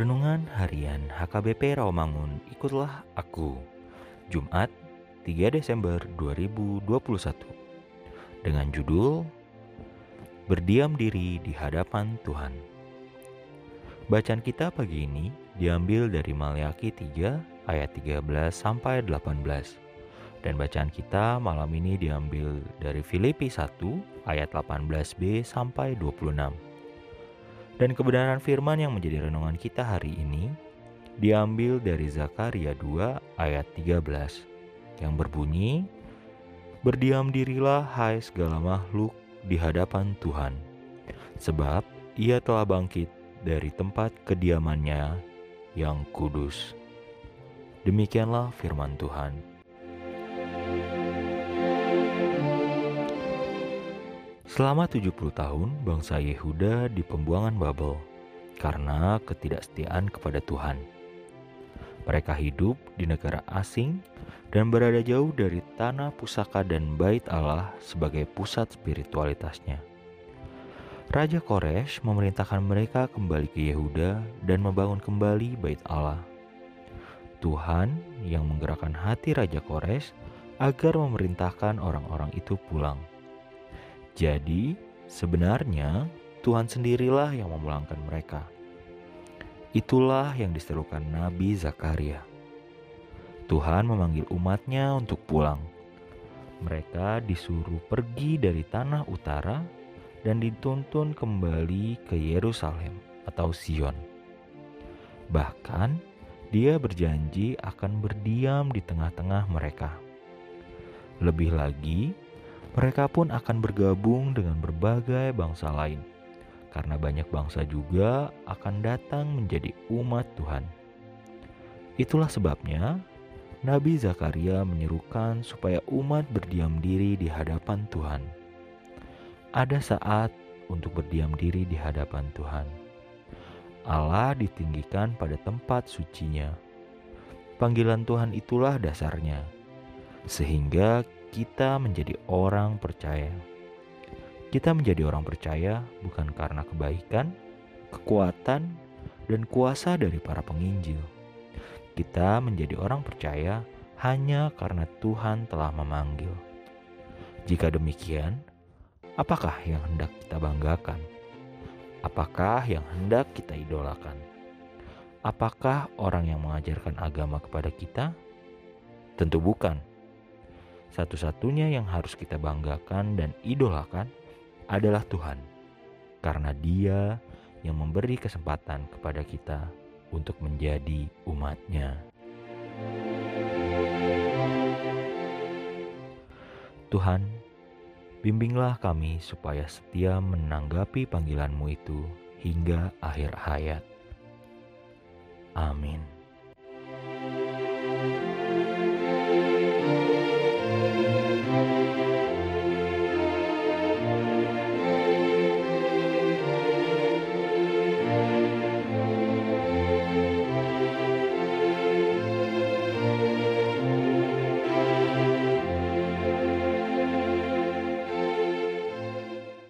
Renungan Harian HKBP Rawamangun Ikutlah Aku. Jumat 3 Desember 2021 Dengan judul Berdiam diri di hadapan Tuhan. Bacaan kita pagi ini diambil dari Maliaki 3 ayat 13 sampai 18 dan bacaan kita malam ini diambil dari Filipi 1 ayat 18b sampai 26. Dan kebenaran firman yang menjadi renungan kita hari ini diambil dari Zakaria 2 ayat 13 yang berbunyi Berdiam dirilah hai segala makhluk di hadapan Tuhan sebab ia telah bangkit dari tempat kediamannya yang kudus. Demikianlah firman Tuhan. Selama 70 tahun, bangsa Yehuda di pembuangan Babel karena ketidaksetiaan kepada Tuhan. Mereka hidup di negara asing dan berada jauh dari tanah pusaka dan bait Allah sebagai pusat spiritualitasnya. Raja Koresh memerintahkan mereka kembali ke Yehuda dan membangun kembali bait Allah. Tuhan yang menggerakkan hati Raja Koresh agar memerintahkan orang-orang itu pulang. Jadi, sebenarnya Tuhan sendirilah yang memulangkan mereka. Itulah yang diserukan Nabi Zakaria. Tuhan memanggil umatnya untuk pulang. Mereka disuruh pergi dari tanah utara dan dituntun kembali ke Yerusalem atau Sion. Bahkan, dia berjanji akan berdiam di tengah-tengah mereka. Lebih lagi, mereka pun akan bergabung dengan berbagai bangsa lain, karena banyak bangsa juga akan datang menjadi umat Tuhan. Itulah sebabnya Nabi Zakaria menyerukan supaya umat berdiam diri di hadapan Tuhan. Ada saat untuk berdiam diri di hadapan Tuhan. Allah ditinggikan pada tempat sucinya. Panggilan Tuhan itulah dasarnya, sehingga kita menjadi orang percaya. Kita menjadi orang percaya bukan karena kebaikan, kekuatan, dan kuasa dari para penginjil. Kita menjadi orang percaya hanya karena Tuhan telah memanggil. Jika demikian, apakah yang hendak kita banggakan? Apakah yang hendak kita idolakan? Apakah orang yang mengajarkan agama kepada kita? Tentu bukan satu-satunya yang harus kita banggakan dan idolakan adalah Tuhan, karena Dia yang memberi kesempatan kepada kita untuk menjadi umatnya. Tuhan, bimbinglah kami supaya setia menanggapi panggilanmu itu hingga akhir hayat. Amin.